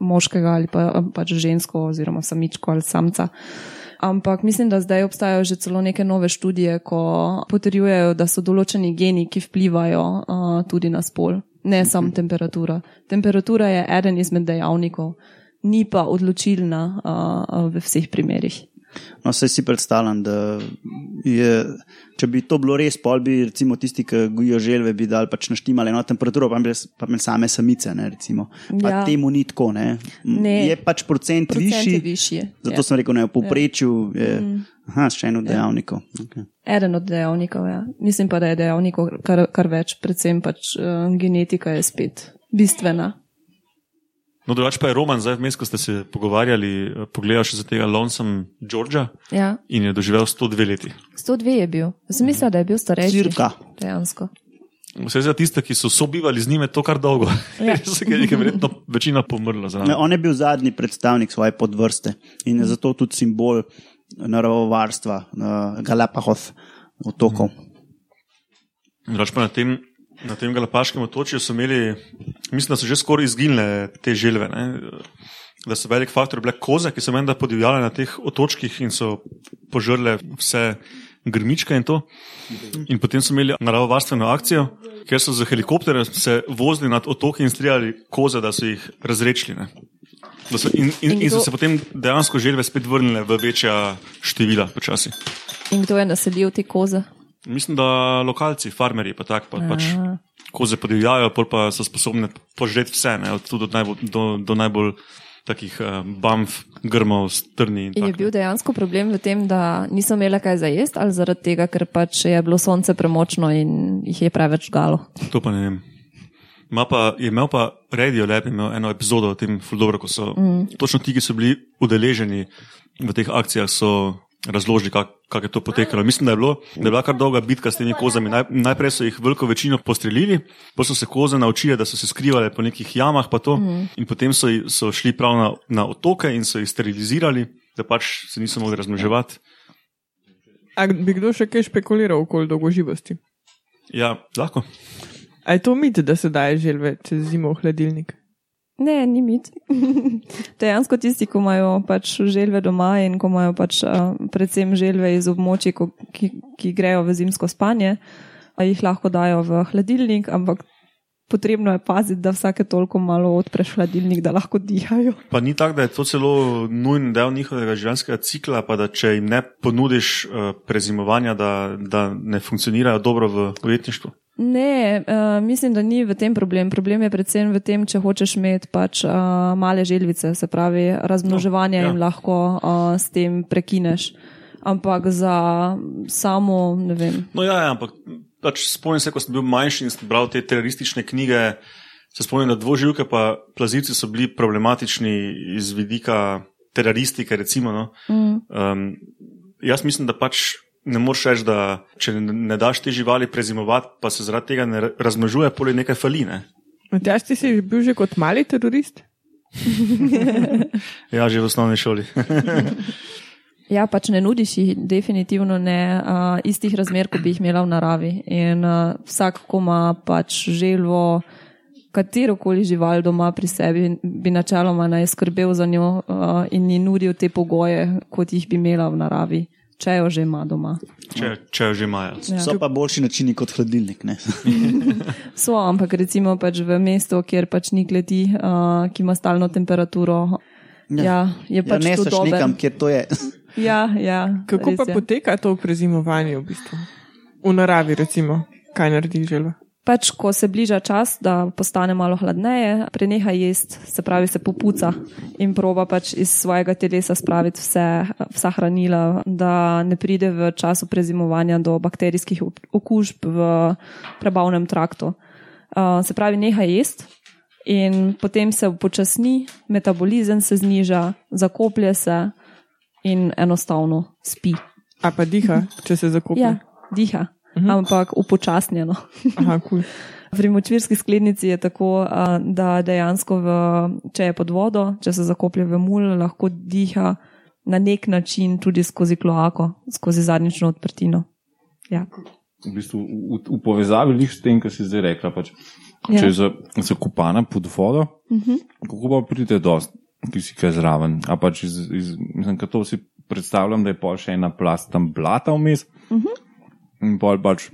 moškega ali pa, pač žensko oziroma samičko ali samca. Ampak mislim, da zdaj obstajajo že celo neke nove študije, ko potrjujejo, da so določeni geni, ki vplivajo uh, tudi na spol, ne samo temperatura. Temperatura je eden izmed dejavnikov, ni pa odločilna uh, v vseh primerih. No, vse si predstavljam, da je, če bi to bilo res, pol bi recimo tisti, ki gojijo želve, bi dal pač naštimali eno temperaturo, pa bi imeli same samice. Ne, recimo. pa Ja. temu ni tako. Ne. Ne. Je pač procent, Procent višji. višji, Zato ja. sem rekel, je v povprečju je, aha, še en od dejavnikov. Okay. Eden od dejavnikov, ja. Mislim pa, da je dejavnikov kar, kar več, predvsem pač uh, genetika je spet bistvena. No, drugače pa je Roman, zdaj vmes, ko ste se pogovarjali, eh, pogledal še za tega Lonesome Georgia Ja, in je doživel 102 leti. 102 je bil. Sem mislila, da je bil starejši. Cirka. Dejansko. Vse za tiste, ki so sobivali z njim, je to kar dolgo. Ja. Res je, je verjetno večina pomrla Ne, on je bil zadnji predstavnik svoje podvrste in je zato tudi simbol naravovarstva uh, Galapagos otokov. Drugače pa na tem, na tem Galapaškem otočju so imeli, mislim, da so že skoraj izginile te želve. Ne? Da so velik faktor bile koze, ki so menda podivjale na teh otočkih in so požrle vse grmičke in to. In potem so imeli naravovarstveno akcijo, kjer so z helikopterjem se vozili nad otoki in streljali koze, da so jih razrečili. Ne? Da So, in, in, In in so kdo- se potem dejansko želve spet vrnile v večja števila počasi. In kdo je naselil te koze? Mislim, da lokalci, farmerji, pa tako pa, pač koze podivjajo, pa so sposobne požreti vse, ne, od do najbolj, do, do najbolj takih uh, bamf, grmov, strni. in In je bil dejansko problem v tem, da niso imeli kaj za jesti, ali zaradi tega, ker pač je bilo sonce premočno in jih je preveč galo. To pa ne vem. Ma pa, je imel pa Radio Lab, imel eno epizodo o tem, dobro, ko so mm. točno ti, ki so bili udeleženi v teh akcijah, so razložili, kako kak je to potekalo. Mislim, da je, bilo, da je bila kar dolga bitka s temi kozami. Naj, najprej so jih veliko večino postrelili, potem so se koze naučile, da so se skrivale po nekih jamah, pa to, mm. in potem so, so šli prav na, na otoke in so jih sterilizirali, da pač se niso mogli razmnoževati. A bi kdo še kaj špekuliral okoli dolgoživosti? Ja, lahko. A je to mit, da se daje želve čez zimo v hladilnik? Ne, ni mit. Dejansko tisti, ko imajo pač želve doma in ko imajo pač uh, predvsem želve iz območij, ko, ki, ki grejo v zimsko spanje, a jih lahko dajo v hladilnik, ampak potrebno je paziti, da vsake toliko malo odpreš hladilnik, da lahko dihajo. Pa ni tako, da je to celo nujen del njihovega življenjskega cikla, pa da če jim ne ponudiš uh, prezimovanja, da, da ne funkcionirajo dobro v ujetništvu. Ne, uh, mislim, da ni v tem problem. Problem je predvsem v tem, če hočeš imeti pač uh, male želvice, se pravi razmnoževanje No, ja. no, ja. in lahko uh, s tem prekineš. Ampak za samo, ne vem. No, ja, ja ampak pač spomnim se, ko sem bil manjši in sem bral te teroristične knjige. Se spomnim, da dvoživke pa plazilci so bili problematični iz vidika teroristike. Recimo, no. Mm. um, jaz mislim, da pač ne moreš reči, da če ne, daš te živali prezimovati, pa se zaradi tega ne razmnožuje, poli nekaj faline. Matjaš, ti si bil že kot mali terorist? Ja, že v osnovni šoli. Ja, pač ne nudiš jih definitivno ne uh, istih razmer, kot bi jih imela v naravi. In uh, vsak, ko ima pač želvo, katerokoli žival doma pri sebi, bi načeloma naj skrbel za njo uh, in ji nudil te pogoje, kot jih bi imela v naravi, če jo že ima doma. če, če jo že imajo. Ja. So pa boljši načini kot hladilnik. Ne? So, ampak recimo pač v mestu, kjer pač ni kleti, uh, ki ima stalno temperaturo. Ja, ja je Ja, pač ne to seš dobro. nekam, kjer to je. Ja, ja, Kako pa je. poteka to prezimovanje v bistvu? V naravi, recimo, kaj naredi želva? Pač, ko se bliža čas, da postane malo hladneje, preneha jesti, se pravi, se popuca in proba pač iz svojega telesa spraviti vse, vsa hranila, da ne pride v času prezimovanja do bakterijskih ok- okužb v prebavnem traktu. Uh, se pravi, neha jesti in potem se upočasni, metabolizem se zniža, zakoplje se in enostavno spi. A pa diha, če se zakoplje? Ja, diha, ampak upočasnjeno. Aha, kul. Pri močvirski sklednici je tako, da dejansko, v, če je pod vodo, če se zakoplje v mul, lahko diha na nek način tudi skozi kloako, skozi zadnjično odprtino. Ja. v, bistvu, v, v povezavi s tem, kar si zdaj rekla. Pač, Ja. če je za- zakopana pod vodo, uh -huh. kako pa pride do kisika zraven. A pač iz, iz, mislim, to si predstavljam, da je pol še ena plast tam blata vmes. Uh -huh. In pol pač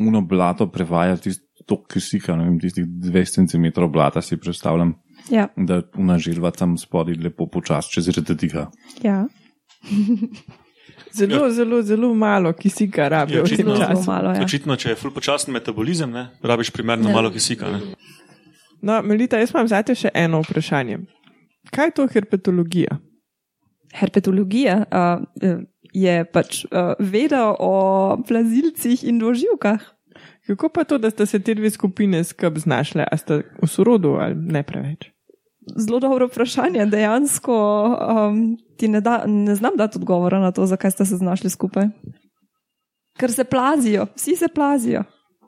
uno blato prevaja tisto kisika, ne vem, tistih 20 cm blata si predstavljam, Ja. da una žilva tam spodaj lepo počas čez rede diha. Ja. Zelo, zelo, zelo malo kisika rabijo Ja, v tem očitno- času. malo, ja. Očitno, če je ful počasen metabolizem, ne, rabiš primerno Ja. malo kisika. Ne. No, Melita, jaz imam zate še eno vprašanje. Kaj je to herpetologija? Herpetologija uh, je pač uh, veda o plazilcih in dvoživkah. Kako pa to, da sta se te dve skupine skup znašle, a sta v sorodu ali ne preveč? Zelo dobro vprašanje. Dejansko um, ti ne, da, ne znam dati odgovora na to, zakaj ste se znašli skupaj. Ker se plazijo, vsi se plazijo.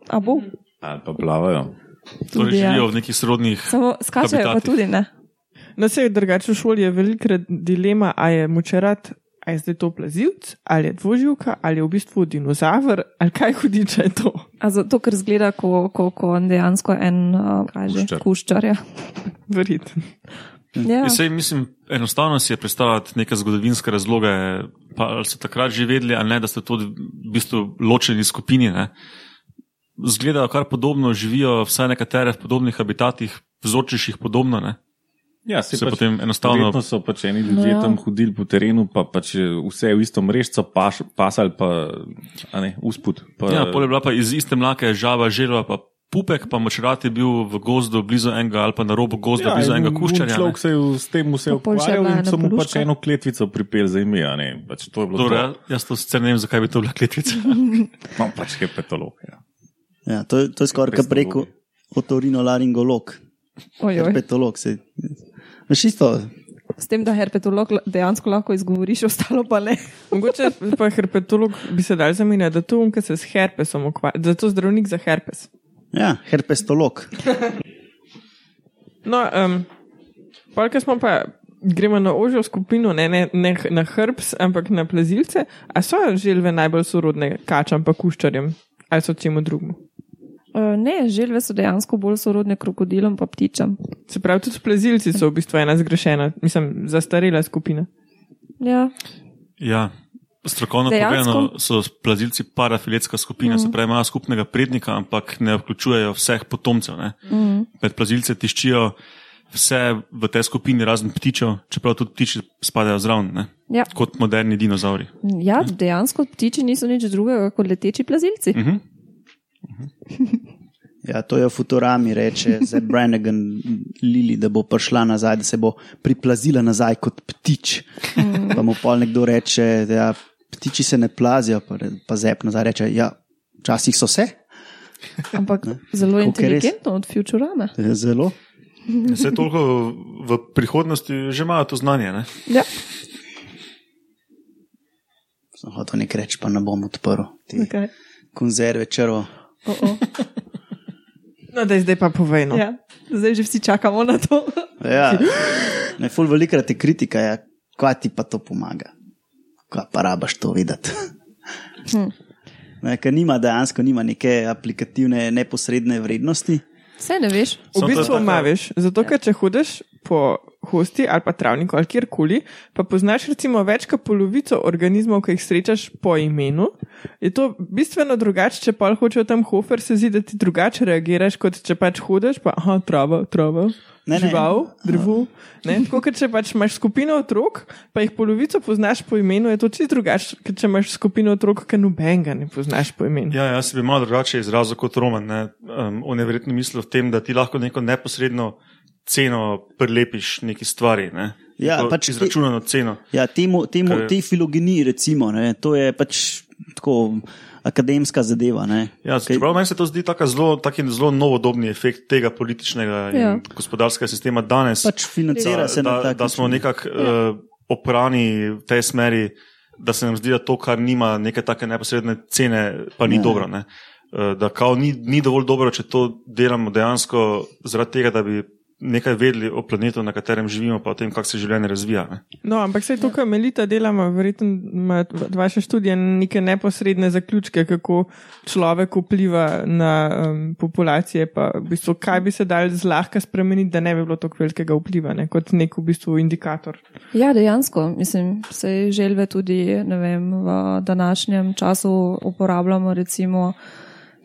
A bo? Ali pa plavajo. Torej Tudi, ja. živijo v nekih sorodnih. Samo skačejo pa habitatih. tudi ne. Na vse drugače v šoli je velikrat dilema, a je močerat, a je zdaj to plazilc, ali je dvoživka, ali je v bistvu dinozaver, ali kaj hudiče je to. A zato, ker zgleda, ko, ko, ko dejansko en uh, kaže, Kuščar. kuščar. Ja. Verjetno. Ja. Sej, mislim, enostavno si je predstavljati neke zgodovinske razloge, pa ali so takrat že vedeli, ali ne, da so to v bistvu ločeni skupini. Ne. Zgledajo kar podobno, živijo vsaj nekatere v podobnih habitatih, vzorčiš jih podobno. Ne. Ja, se Se pač, potem enostavno- verjetno so pač eni ljudje Ja. ja. tam hodili po terenu, pa pač vse v isto mrežco paš, pasali, pa a ne, usput. Pa, Ja, pol je bila pa iz iste mlake žaba, želva pa pupek, pa močrat je bil v gozdu blizu enega ali pa na robu gozda ja, blizu in enega kuščarja. ne. Človek se je s tem vse ukvarjal in so mu pač eno kletvico pripel za ime. a ne, Pač to je to. ja, jaz to sicer ne vem, zakaj bi to bila kletvica. No, pač herpetolog. Ja. Ja, to, je- to je skoraj kot preko otorinolaringolog, Ojoj. herpetolog. Se, veš isto, S tem, da herpetolog dejansko lahko izgovoriš, ostalo pa ne. Mogoče pa herpetolog bi se dal zamenjati, da to unka se s herpesom ukvarja, zato zdravnik za herpes. ja, herpestolog. No, um, polka smo pa, gremo na ožjo skupino, ne, ne, ne na hrbs, ampak na plazilce. A so želve najbolj sorodne kačam pa kuščarjem ali so čemu drugemu? Uh, ne, želve so dejansko bolj sorodne krokodilom pa ptičam. Se pravi, tudi plazilci so v bistvu ena zgrešena, mislim, zastarela skupina. Ja, Ja, strokovno Dejansko? povedano so plazilci parafiletska skupina, mm. se pravi, imajo skupnega prednika, ampak ne vključujejo vseh potomcev. Mm. Med plazilce tiščijo vse v tej skupini, razen ptičev, čeprav tudi ptiči spadajo zraven, ne? ja. kot moderni dinozauri. ja, dejansko ptiči niso nič drugega kot leteči plazilci. Mhm. Ja, to je v Futurami, reče zdaj Brannigan Lili, da bo prišla nazaj, da se bo priplazila nazaj kot ptič. Pa mu pol nekdo reče, da ja, ptiči se ne plazijo, pa, pa zep nazaj reče, ja, včasih so se, Ampak zelo je res? inteligentno od Futurame. zelo. Vse toliko v prihodnosti že imajo to znanje. Ne? Ja, Sem hotel nekaj reči, pa ne bom odprl te okay. konzerve črvo. Oh -oh. No, da zdaj pa povej. No. ja. Zdaj že vsi čakamo na to. Ja, ne, ful velikrat je kritika, ja, kaj ti pa to pomaga. Kaj pa rabaš to videti? Hm. Ne, ker nima dejansko nima neke aplikativne neposredne vrednosti. Vse ne veš. V je bistvu ima veš, zato ker če hodiš po hosti ali pa travniku ali kjerkoli, pa poznaš recimo več kot polovico organizmov, ki jih srečaš po imenu, je to bistveno drugače, če pa hočejo tam hofer, se zdi, da ti drugače reagiraš, kot če pač hodiš, pa aha, trava, trava. Ne, ne. Žival, drevo. Ne, tako kot če pač imaš skupino otrok, pa jih polovico poznaš po imenu, je to čisto drugače, kot če imaš skupino otrok, ki nobenega ne poznaš po imenu. Ja, jaz se bi malo drugače izrazil kot Roman. Ne? Um, on je verjetno mislil v tem, da ti lahko neko neposredno ceno prilepiš neki stvari. Ne? Ja, pač izračunano ceno. Ja, temu, temu, Kar- tej filogeniji, recimo, ne, to je pač tako akademska zadeva. Ne, Ja, Kaj- čeprav meni se to zdi taka zelo, taki zelo novodobni efekt tega političnega in Ja. gospodarskega sistema danes. pač financira da, se na da, tak da smo način. nekako uh, oprani v tej smeri, da se nam zdi, da to, kar nima neke take neposredne cene, pa ni Ja. dobro. Ne? Uh, da kao ni, ni dovolj dobro, če to delamo dejansko zaradi tega, da bi nekaj vedeli o planetu, na katerem živimo, pa o tem, kako se življenje razvija. Ne? No, ampak vse to, kar Melita delama, verjetno ima vaša študija neke neposredne zaključke, kako človek vpliva na um, populacije, pa v bistvu, kaj bi se dal zlahka spremeniti, da ne bi bilo tako velikega vpliva, ne, kot nek v bistvu indikator. Ja, dejansko. Mislim, se želve tudi ne vem, v današnjem času uporabljamo, recimo,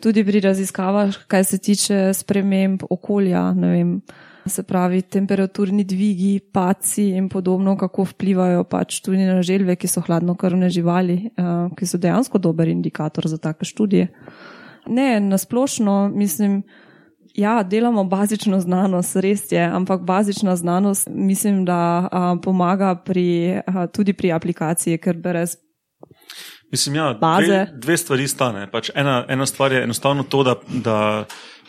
tudi pri raziskavah, kaj se tiče sprememb okolja. ne Vem, se pravi, temperaturni dvigi, paci in podobno, kako vplivajo pač tudi na želve, ki so hladnokrvne živali, uh, ki so dejansko dober indikator za take študije. Ne, nasplošno mislim. Ja, delamo bazično znanost, res je, ampak bazična znanost mislim, da a, pomaga pri, a, tudi pri aplikaciji, ker brez. Mislim, ja, Baze. dve, dve stvari stane. Pač ena, ena stvar je enostavno to, da, da,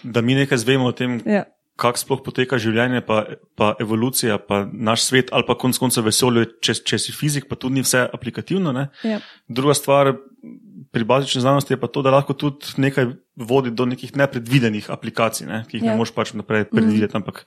da mi nekaj zvemo o tem, Ja, kako sploh poteka življenje, pa, pa evolucija, pa naš svet, ali pa konec koncev vesolje, če, če si fizik, pa tudi ni vse aplikativno. Ne? ja. Druga stvar pri bazični znanosti je pa to, da lahko tudi nekaj vodi do nekih nepredvidenih aplikacij, ne? ki jih ja. Ja. ne moš pač naprej predvideti, mm. ampak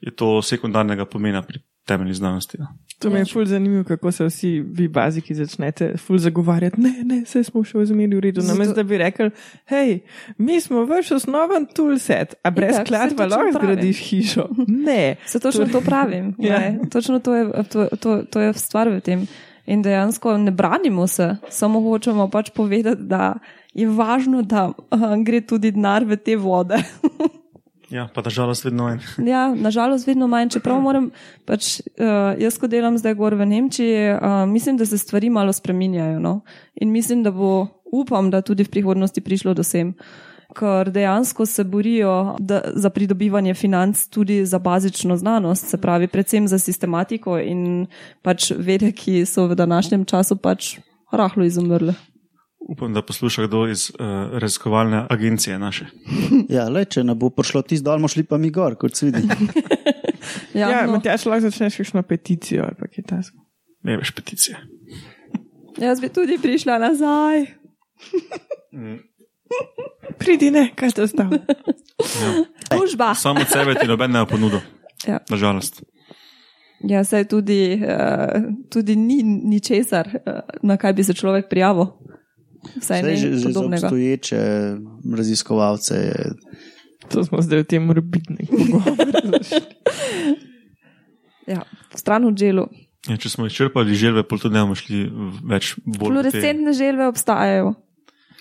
je to sekundarnega pomena pri temeljni znanosti. Ja. To mi je ful zanimivo, kako se vsi vi baziki začnete ful zagovarjati. Ne, ne, vse smo še v zmeri v redu. Namesto da bi rekli, hej, mi smo vaš osnoven toolset, a brez skladba točno lahko zgradiš hišo. Ne. Se točno to pravim. Ja. ja. Točno to je, to, to, to je stvar v tem. In dejansko ne branimo se, samo hočemo pač povedati, da je važno, da uh, gre tudi denar v te vode. Ja, pa nažalost vedno manj. Ja, nažalost, vedno manj. Čeprav moram, pač, uh, jaz, ko delam zdaj gor v Nemčiji, uh, mislim, da se stvari malo spreminjajo. No? In mislim, da bo, upam, da tudi v prihodnosti prišlo do sem. Ker dejansko se borijo da, za pridobivanje financ tudi za bazično znanost, se pravi, predvsem za sistematiko in pač vede, ki so v današnjem času pač rahlo izumrle. Upam, da posluša kdo iz uh, raziskovalne agencije naše. Ja, le, če ne bo prišlo ti dol, moš li pa mi gor, kot se vidi. Ja, Ja, no, Matjaš, lahko začneš kakšno peticijo ali pa kaj takega. Ne veš peticije. jaz bi tudi prišla nazaj. Pridi, ne, kaj ste ostali. Služba. Samo od sebe ti noben ne bo ponudil. Ja. Nažalost. Ja, saj tudi, uh, tudi ni ničesar, uh, na kaj bi se človek prijavil. Vsaj Zdaj, ne že, že za obstoječe raziskovalce je To smo zdaj v tem morbitnem pogovoru. Ja, stran od želu. Ja, če smo izčrpali želve, pol tudi ne bomo šli v- več bolj. v te- Fluorescentne želve obstajajo.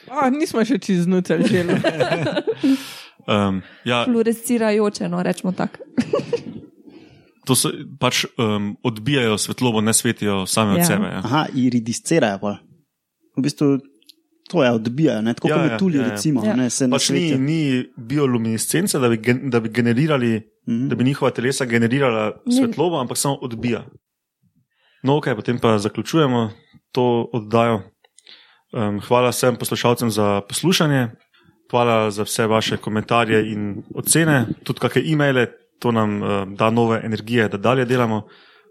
O, nismo še čez nucelj želeli. Um, ja, Fluorescirajoče, no rečemo tako. to so pač um, odbijajo svetlobo, ne svetijo same od Ja. sebe. Ja. Aha, iridiscirajo pa. V bistvu to je odbijajo, ne? tako Ja, kot ja, metulji, ja, ja. recimo, Ja. ne, se Pač ni, ni bioluminescence, da bi, gen, da bi generirali, Mhm. da bi njihova telesa generirala svetlobo, ampak samo odbija. No, ok, potem pa zaključujemo to oddajo. Um, hvala vsem poslušalcem za poslušanje, hvala za vse vaše komentarje in ocene, tudi kakšne e-maile, to nam uh, da nove energije, da dalje delamo.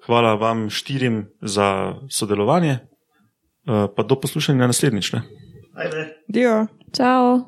Hvala vam štirim za sodelovanje, uh, pa do poslušanja naslednjič. Ne? Bye, bye. Ja. Ciao.